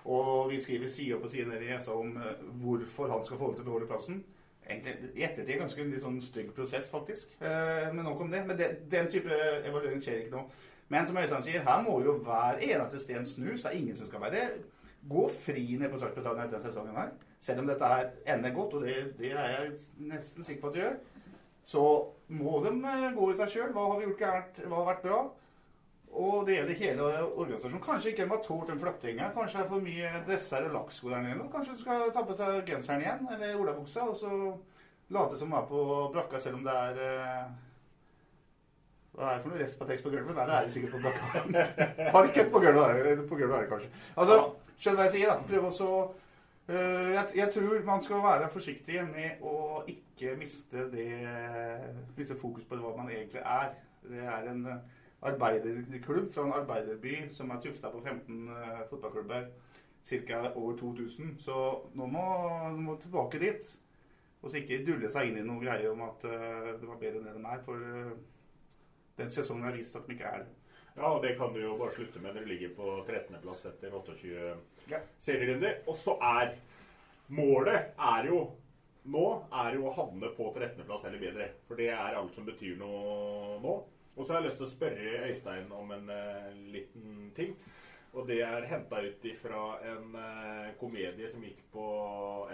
Og vi skriver side opp og side ned i ESA om uh, hvorfor han skal få lov til å beholde plassen. Egentlig i ettertid ganske en litt sånn stygg prosess, faktisk. Uh, men nok om det. Men det, den type evaluering skjer ikke nå. Men som Øystein sier, her må jo hver eneste sten snus. Det er ingen som skal være gå fri ned på Sarpsborg etter denne sesongen her. Selv om dette her ender godt, og det, det er jeg nesten sikker på at det gjør så må de eh, gå i seg sjøl. Hva har vi gjort gærent? Hva har vært bra? Og det gjelder hele organisasjonen. Kanskje ikke de har tålt den flyttinga. Kanskje det er for mye dresser og lakksko der nede. Kanskje du skal ta på seg genseren igjen, eller olabuksa, og så late som du er på brakka, selv om det er uh, Hva er det for noe restpatex på gulvet? Nei, det er det sikkert på brakka. Parkett på gulvet er det, på gulvet er det kanskje. Altså, skjønner hva jeg sier, da. Prøv også Eh, jeg, jeg, tror man skal være forsiktig med å ikke miste det miste fokus på hva man egentlig er. Det er en eh, arbeiderklubb fra en arbeiderby som er tufta på 15 uh, eh, fotballklubber ca. over 2000. Så nå må man tilbake dit. Og så ikke dulle seg inn i noen greier om at det var bedre enn det de er. For den sesongen har vist at de ikke er det. Ja, og det kan du jo bare slutte med Dere ligger på 13.-plass etter 28 ja. serierunder. Og så er målet er jo nå er jo å havne på 13.-plass eller bedre. For det er alt som betyr noe nå. Og så har jeg lyst til å spørre Øystein om en uh, liten ting. Og det er henta ut fra en uh, komedie som gikk på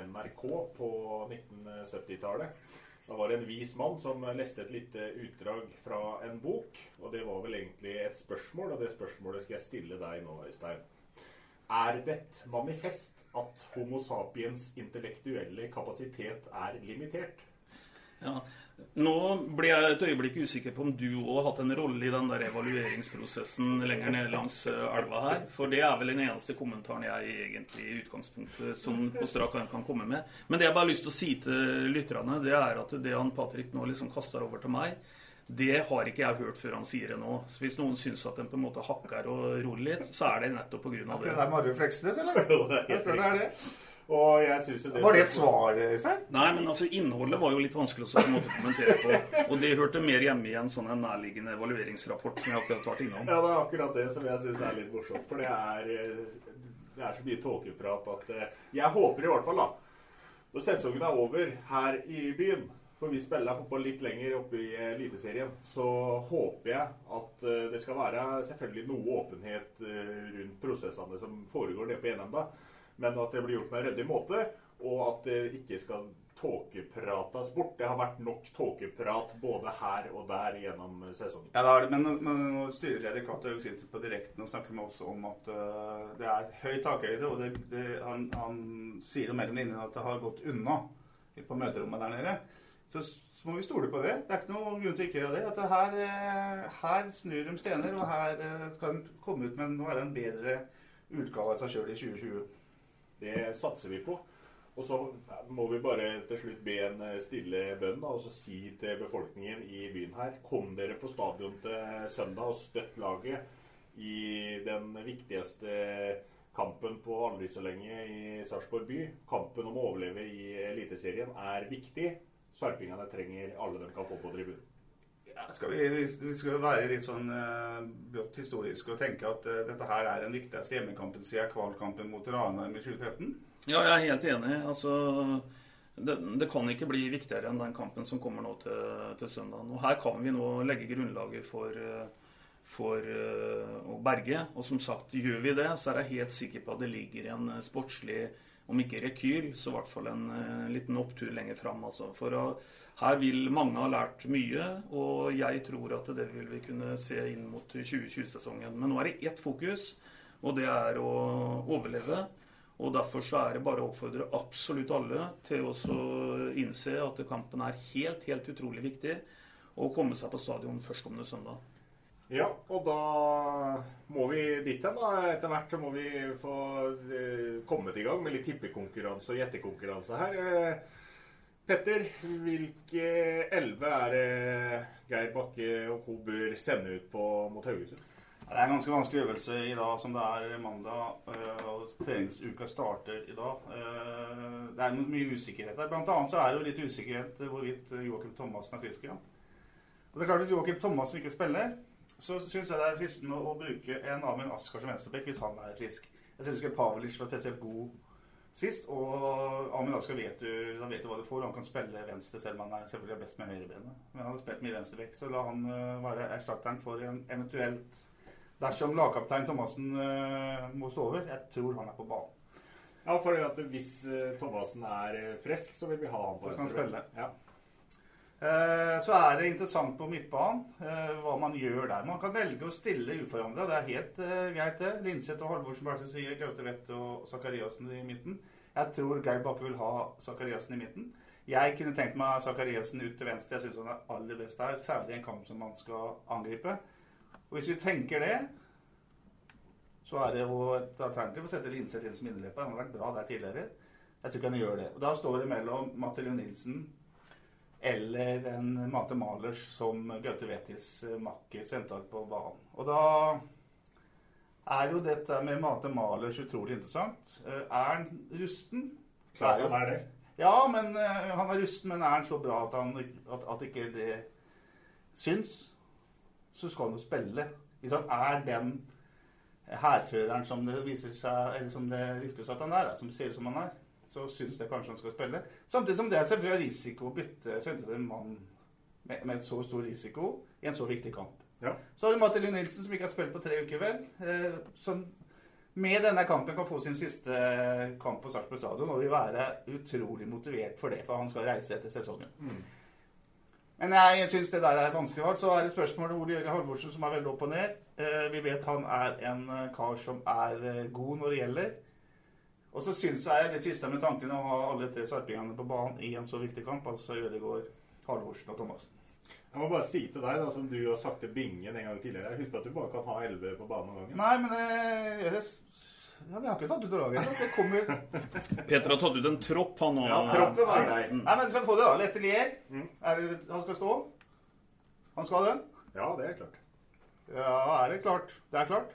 NRK på 1970-tallet. Da var det en vis mann som leste et lite utdrag fra en bok. Og det var vel egentlig et spørsmål, og det spørsmålet skal jeg stille deg nå, Øystein. Er det et manifest at Homo sapiens intellektuelle kapasitet er limitert? Ja, Nå blir jeg et øyeblikk usikker på om du òg har hatt en rolle i den der evalueringsprosessen lenger ned langs eh, elva her. For det er vel den eneste kommentaren jeg egentlig i utgangspunktet som på strak arm kan komme med. Men det jeg bare har lyst til å si til lytterne, det er at det han Patrick nå liksom kaster over til meg, det har ikke jeg hørt før han sier det nå. Så hvis noen syns at den på en måte hakker og roer litt, så er det nettopp pga. det. Det er Marve Fleksnes, eller? Jeg tror det er det. Og jeg synes jo det Var det et svar, Øystein? Nei, men altså innholdet var jo litt vanskelig å på en måte kommentere på. Og det hørte mer hjemme i en sånn en nærliggende evalueringsrapport som jeg akkurat vært innom. Ja, det er akkurat det som jeg syns er litt morsomt. For det er, eh, det er så mye tåkeprat at eh, Jeg håper i hvert fall, da, når sesongen er over her i byen for vi spiller fotball litt lenger oppe i Eliteserien. Så håper jeg at eh, det skal være selvfølgelig noe åpenhet rundt prosessene som foregår nede på Enenda men at det blir gjort på en ryddig måte, og at det ikke skal tåkepratas bort. Det har vært nok tåkeprat både her og der gjennom sesongen. Ja, det er det, men, men styreleder Cato sitter på direkten og snakker med oss om at uh, det er høy takhøyde, og det, det, han, han, sier jo mellom linjene at det har gått unna på møterommet der nede. Så, så, må vi stole på det. Det er ikke noen grunn til ikke å gjøre det. At her, uh, her snur de stener, og her uh, skal de komme ut med en, en bedre utgave av seg sjøl i 2020. Det satser vi på. Og så må vi bare til slutt be en eh, stille bønn da, og så si til befolkningen i byen her Kom dere på stadion til søndag og støtt laget i den viktigste kampen på aldri så lenge i Sarpsborg by. Kampen om å overleve i Eliteserien er viktig. Sarpingene trenger alle de kan få på tribunen. Ja, skal vi, vi, skal være litt sånn uh, historiske og tenke at uh, dette her er den viktigste hjemmekampen siden kvalkampen mot Ranheim i 2013? Ja, jeg er helt enig. Altså, det, det, kan ikke bli viktigere enn den kampen som kommer nå til, til søndag. Og her kan vi nå legge grunnlaget for, eh, for uh, å berge. Og som sagt, gjør vi det, så er jeg helt sikker på at det ligger en sportslig om ikke rekyl, så i hvert fall en, en liten opptur lenger fram. Altså. For her vil mange ha lært mye, og jeg tror at det vil vi kunne se inn mot 2020-sesongen. Men nå er det ett fokus, og det er å overleve. Og Derfor så er det bare å oppfordre absolutt alle til å innse at kampen er helt, helt utrolig viktig, og komme seg på stadion førstkommende søndag. Ja, og da må vi dit hen. Etter hvert så må vi få eh, kommet i gang med litt tippekonkurranse og gjettekonkurranse her. Eh, Petter, hvilke elleve er det Geir Bakke og co. bør sende ut på mot Haugesund? Det er en ganske vanskelig øvelse i dag som det er mandag, øh, og treningsuka starter i dag. Det er mye usikkerhet her. Blant annet så er det jo litt usikkerhet hvorvidt Joakim Thomassen er frisk igjen. Og det er klart Hvis Joakim Thomassen ikke spiller, så syns jeg det er fristende å bruke en Amund Askar som venstrebekk hvis han er frisk. Jeg syns ikke Pavlic var spesielt god sist. Og Amin Asker vet du, vet du hva du får. Han kan spille venstre selv om han er selvfølgelig best med høyrebenet. Men han har spilt mye venstrebekk, så la han uh, være erstatteren for en eventuelt Dersom lagkaptein Thomassen uh, må stå over. Jeg tror han er på banen. Ja, for hvis uh, Thomassen er frisk, så vil vi ha han på venstre. Ja. Eh, så er det interessant på midtbanen eh, hva man gjør der. Man kan velge å stille uforandra. Det er helt uh, greit, det. Linseth og Halvorsen bare sier Gaute Wett og Sakariassen i midten. Jeg tror Geir Bakke vil ha Sakariassen i midten. Jeg kunne tenkt meg Sakariassen ut til venstre. Jeg syns han er aller best der, særlig i en kamp som man skal angripe. Og Hvis vi tenker det, så er det jo et alternativ å sette Linseth inn som innerløper. Han har vært bra der tidligere. Jeg tror ikke han gjør det. Og Da står det mellom Mathilde Nilsen eller en Mate Malers som Gaute Vetis makker makker opp på banen. Og da er jo dette med Mate Malers utrolig interessant. Eh, er han rusten? Klar han er det. Ja, men uh, han er rusten, men er han så bra at, han, at, at ikke det syns, så skal han jo spille. Hvis han er den hærføreren som det viser seg, eller som det ryktes at han er, som ser ut som han er, så syns jeg kanskje han skal spille. Samtidig som det er selvfølgelig risiko å bytte en mann med, med, så stor risiko i en så viktig kamp. Ja. Så har du Mathilde Nilsen, som ikke har spilt på tre uker, vel. Eh, som med denne kampen kan få sin siste kamp på Sarpsborg stadion og vil være utrolig motivert for det, for han skal reise etter sesongen. Mm. Men jeg syns det der er vanskelig valgt. Så er det spørsmålet Ole Jørgen Halvorsen, som er veldig opp og ned. Eh, vi vet han er en eh, kar som er eh, god når det gjelder. Og så syns jeg det siste med tanken å ha alle tre sarpingene på banen i en så viktig kamp, altså Ødegaard, Halvorsen og Thomassen. Jeg må bare si til deg, da, som du har sagt til Bingen en gang tidligere Husk at du bare kan ha 11 på banen om gangen. Nei, men det, det ja, Vi har ikke tatt ut laget. Det kommer Peter har tatt ut en tropp, han òg. Ja, troppen var grei. Nei, men skal vi få det, da? Letelier. Er det, han skal stå? Han skal det? Ja, det er klart. Ja, er det klart? Det er klart?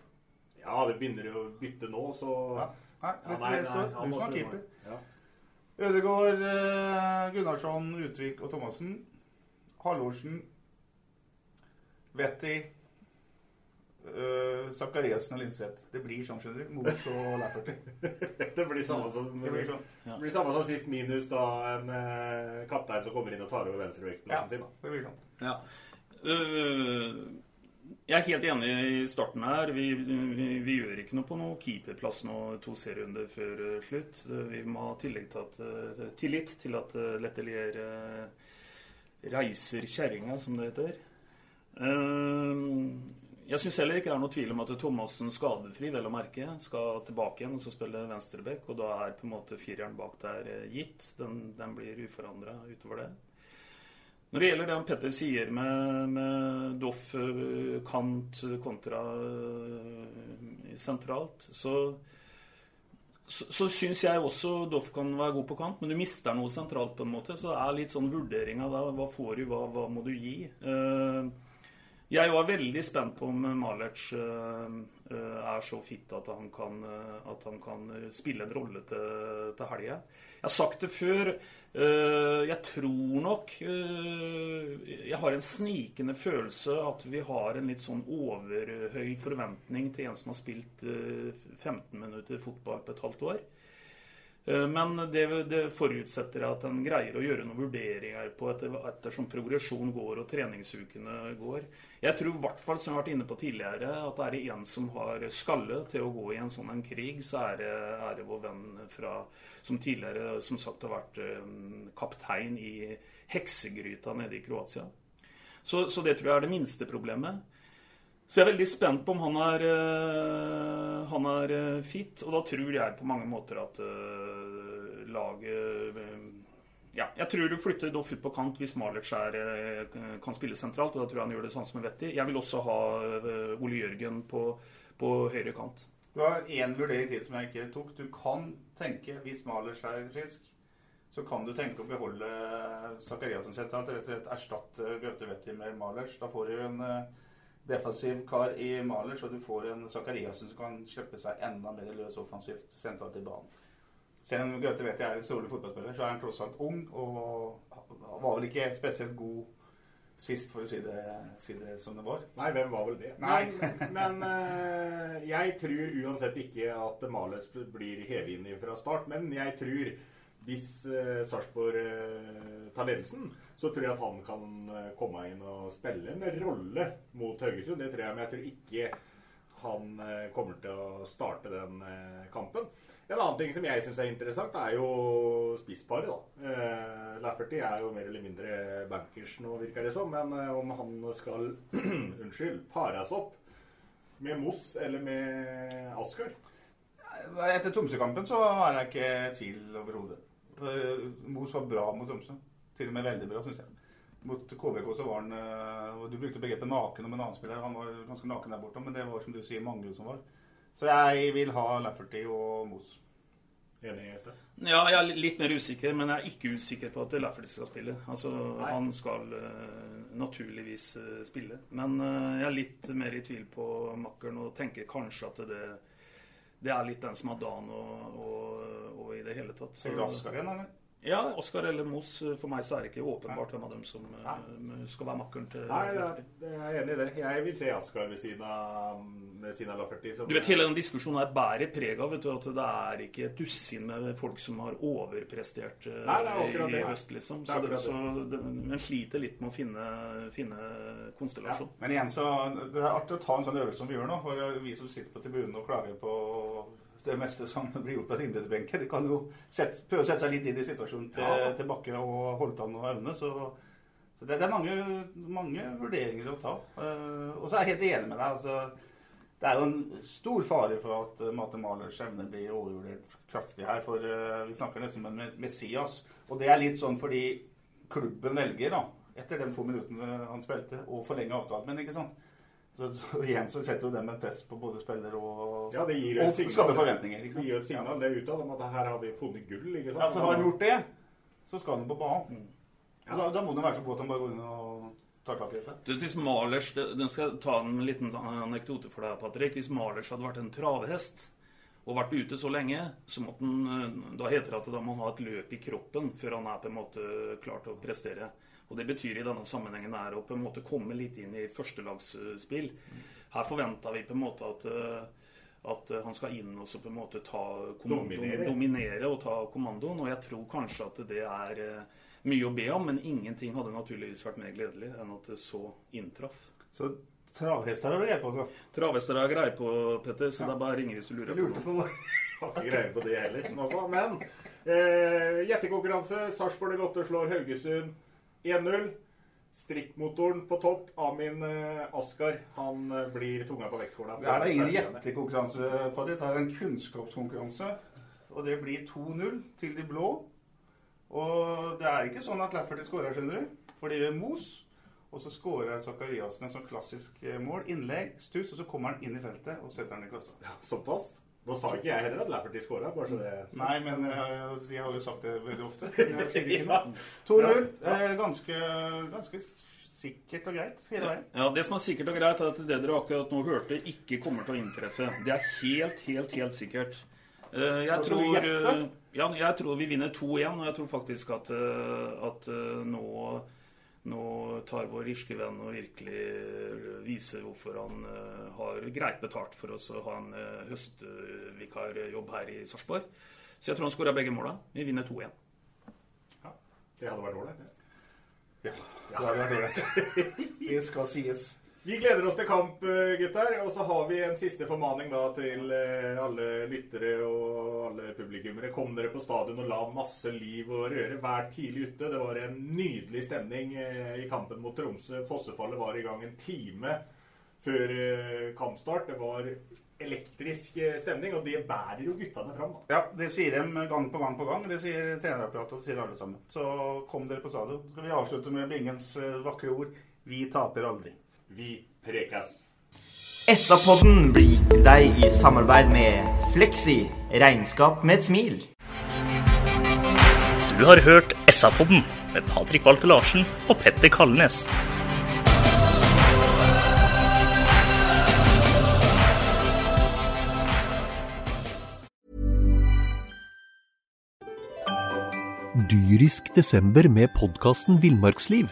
Ja, det begynner jo å bytte nå, så ja. Nei, ja, nei, nei, du som er keeper. Ja. Ødegaard, eh, Gunnarsson, Utvik og Thomassen. Halvorsen, Vetti, uh, Sakariassen og Linseth. Det blir sånn, skjønner du. Mos og Lafferty. det blir samme som, det blir sånn. det blir samme som sist, minus da en uh, kaptein som kommer inn og tar over venstrevektplassen ja, sin. Da. Det blir sånn. Ja. Uh, jeg er helt enig i starten her. Vi, vi, vi gjør ikke noe på noe keeperplass nå to serierunder før uh, slutt. Vi må ha tillegg til tillit til at uh, Letelier reiser kjerringa, som det heter. Jeg syns heller ikke det er noe tvil om at Thomassen skadefri, vel å merke, skal tilbake igjen og så spille venstreback. Og da er på en måte fireren bak der gitt. Den, den blir uforandra utover det. Når det gjelder det han Petter sier med, med Doff kant kontra sentralt, så så, så syns jeg også Doff kan være god på kant, men du mister noe sentralt på en måte. Så det er litt sånn vurdering av. Hva får du, hva, hva må du gi? Uh, jeg var veldig spent på om Malerc uh, er så fit at han kan, uh, at han kan spille en rolle til, til helga. Jeg har sagt det før. jeg tror nok Jeg har en snikende følelse at vi har en litt sånn overhøy forventning til en som har spilt 15 minutter fotball på et halvt år. Men det, det forutsetter at en greier å gjøre noen vurderinger på etter, ettersom progresjon går og treningsukene går. Jeg tror i hvert fall, som jeg har vært inne på tidligere, at er det en som har skalle til å gå i en sånn en krig, så er det, er det vår venn fra, som tidligere som sagt har vært um, kaptein i heksegryta nede i Kroatia. Så, så det tror jeg er det minste problemet. Så jeg er veldig spent på om han er, uh, han er uh, fit. Og da tror jeg på mange måter at uh, laget Ja, jeg tror du flytter Doff ut på kant hvis Malertz kan spille sentralt. Og da tror jeg han gjør det sånn som er vettig. Jeg vil også ha Ole Jørgen på, på høyre kant. Du har én vurdering til som jeg ikke tok. Du kan tenke, hvis Malic er frisk, så kan du tenke å beholde Zakariassen sentralt. Rett og slett erstatte Gaute Vetti med Malic. Da får du en defensiv kar i Maler, så du får en Zakariassen som kan slippe seg enda mer løs offensivt sentralt i banen. Selv om Gaute vet jeg er en strålende fotballspiller, så er han tross alt ung og var vel ikke spesielt god sist, for å si det, si det som det var. Nei, hvem var vel det? Men, men uh, jeg tror uansett ikke at Males blir hevet inn fra start. Men jeg tror hvis eh, Sarpsborg eh, tar ledelsen, så tror jeg at han kan uh, komme inn og spille en rolle mot Haugesund. Det tror jeg, men jeg tror ikke han kommer til å starte den kampen. En annen ting som jeg syns er interessant, er jo spissparet. da. Uh, Lafferty er jo mer eller mindre bankers nå, virker det som. Men om han skal unnskyld, pares opp med Moss eller med Asker Etter Tromsø-kampen så har jeg ikke tvil overhodet. Mos var bra mot Tromsø. Til og med veldig bra, syns jeg. Mot KBK så var han og Du brukte begrepet naken om en annen spiller. Han var ganske naken der borte, men det var som du sier mange som var. Så jeg vil ha Lafferty og Mos. Enig, Øystein? Ja, jeg er litt mer usikker, men jeg er ikke usikker på at Lafferty skal spille. Altså, Han skal uh, naturligvis spille. Men jeg er litt mer i tvil på makkeren og tenker kanskje at det, det er litt den som har dagen og, og, og i det hele tatt. Tenker du Asker igjen, eller? Ja, Oskar eller Moss. For meg så er det ikke åpenbart hvem av dem som Nei. skal være makkeren til Nei, jeg, jeg er enig i det. Jeg vil se Askar ved siden av, ved siden av Lafferty. Du vet, Hele den diskusjonen her bærer preg av vet du, at det er ikke et dusin med folk som har overprestert uh, Nei, er i det. høst, liksom. Så, det, så det, men sliter litt med å finne, finne konstellasjon. Ja, men igjen så Det er artig å ta en sånn øvelse som vi gjør nå. For vi som sitter på tribunen og klager på det meste som blir gjort på sidebenken. De kan jo sette, prøve å sette seg litt inn i situasjonen til, Ja. til Bakke og Holtan og Aune. Så, så det, det er mange, mange vurderinger å ta. Uh, og så er jeg helt enig med deg. altså det er jo en stor fare for at uh, Mate Malers evne blir overvurdert kraftig her. For uh, vi snakker nesten om en Messias. Og det er litt sånn fordi klubben velger, da. etter de få minuttene han spilte, å forlenge avtalen. Men ikke sant? Så, så igjen så setter jo dem en press på både spiller og, Ja, det gir og et signal. skaper forventninger. Ikke Det gir et signal det utad om at her har vi funnet gull. ikke sant? Ja, for har han gjort det, så skal han på banen. Ja. Da, da må det være så god at han bare går inn og tar tak i dette. Du, hvis Malers, det- Den skal ta en liten sånn anekdote for deg, Patrick. Hvis Malers hadde vært en travhest og vært ute så lenge, så måtte han, eh, da heter det at da må han ha et løp i kroppen før han er på en måte klar til å prestere. Og Det betyr i denne sammenhengen er å på en måte komme litt inn i førstelagsspill. Her forventer vi på en måte at eh, at eh, han skal inn og så på en måte ta kommandoen, Dominere. dominere og ta kommandoen. Og jeg tror kanskje at det er eh, mye å be om, men ingenting hadde naturligvis vært mer gledelig enn at det så inntraff. Så travhester har du greie på, så. Travhester har greie på, Petter, så det er bare å ringe hvis du lurer Jeg på noe. Har ikke greie på det heller. Som altså. Men eh, hjertekonkurranse. Sarpsborg Lotte slår Haugesund 1-0. Strikkmotoren på topp. Amin eh, Askar han eh, blir tunga på vektskåla. Det er ingen gjettekonkurranse, Paddy. Det er en kunnskapskonkurranse. Og det blir 2-0 til de blå. Og det er ikke sånn at Lafferty skårer, skjønner du. For det gjør Mos. Og så skårer Zakariassen en sånn klassisk eh, mål. Innlegg, stuss, og så kommer han inn i feltet og setter den i kassa. Ja, Såpass? Nå sa ikke jeg heller at Lafferty skåra. Bare så det Nei, men jeg, jeg har jo sagt det veldig ofte. Jeg sier ikke noe. 2-0. Eh, ganske, ganske sikkert og greit hele veien. Ja, Det som er sikkert og greit, er at det dere akkurat nå hørte, ikke kommer til å inntreffe. Det er helt, helt, helt sikkert. Eh, Jeg tror, eh, ja, jeg tror vi vinner 2-1, og jeg tror faktisk at, eh, at eh, nå, nå tar vår irske venn og virkelig viser hvorfor han eh, har greit betalt for oss å ha en eh, høstvikarjobb her i Sarpsborg. Så jeg tror han skåra begge måla. Vi vinner 2-1. Ja, Det hadde vært ålreit. det. Ja, det hadde vært ålreit. Det skal sies. Vi gleder oss til kamp, eh, gutter. Og så har vi en siste formaning da til eh, alle lyttere og alle publikummere. Kom dere på stadion og la masse liv og røre. Vær tidlig ute. Det var en nydelig stemning eh, i kampen mot Tromsø. Fossefallet var i gang en time før kampstart. Det var elektrisk stemning, og det bærer jo guttene fram. Ja, det sier de gang på gang på gang. Det sier trenerapparatet, og det sier alle sammen. Så kom dere på stadion. Så skal vi avslutte med Bingens eh, vakre ord. Vi taper aldri. Vi prekes! SA-podden blir gitt til deg i samarbeid med Fleksi. Regnskap med et smil. Du har hørt SA-podden med Patrik Walter Larsen og Petter Kalnes. Dyrisk desember med podkasten Villmarksliv.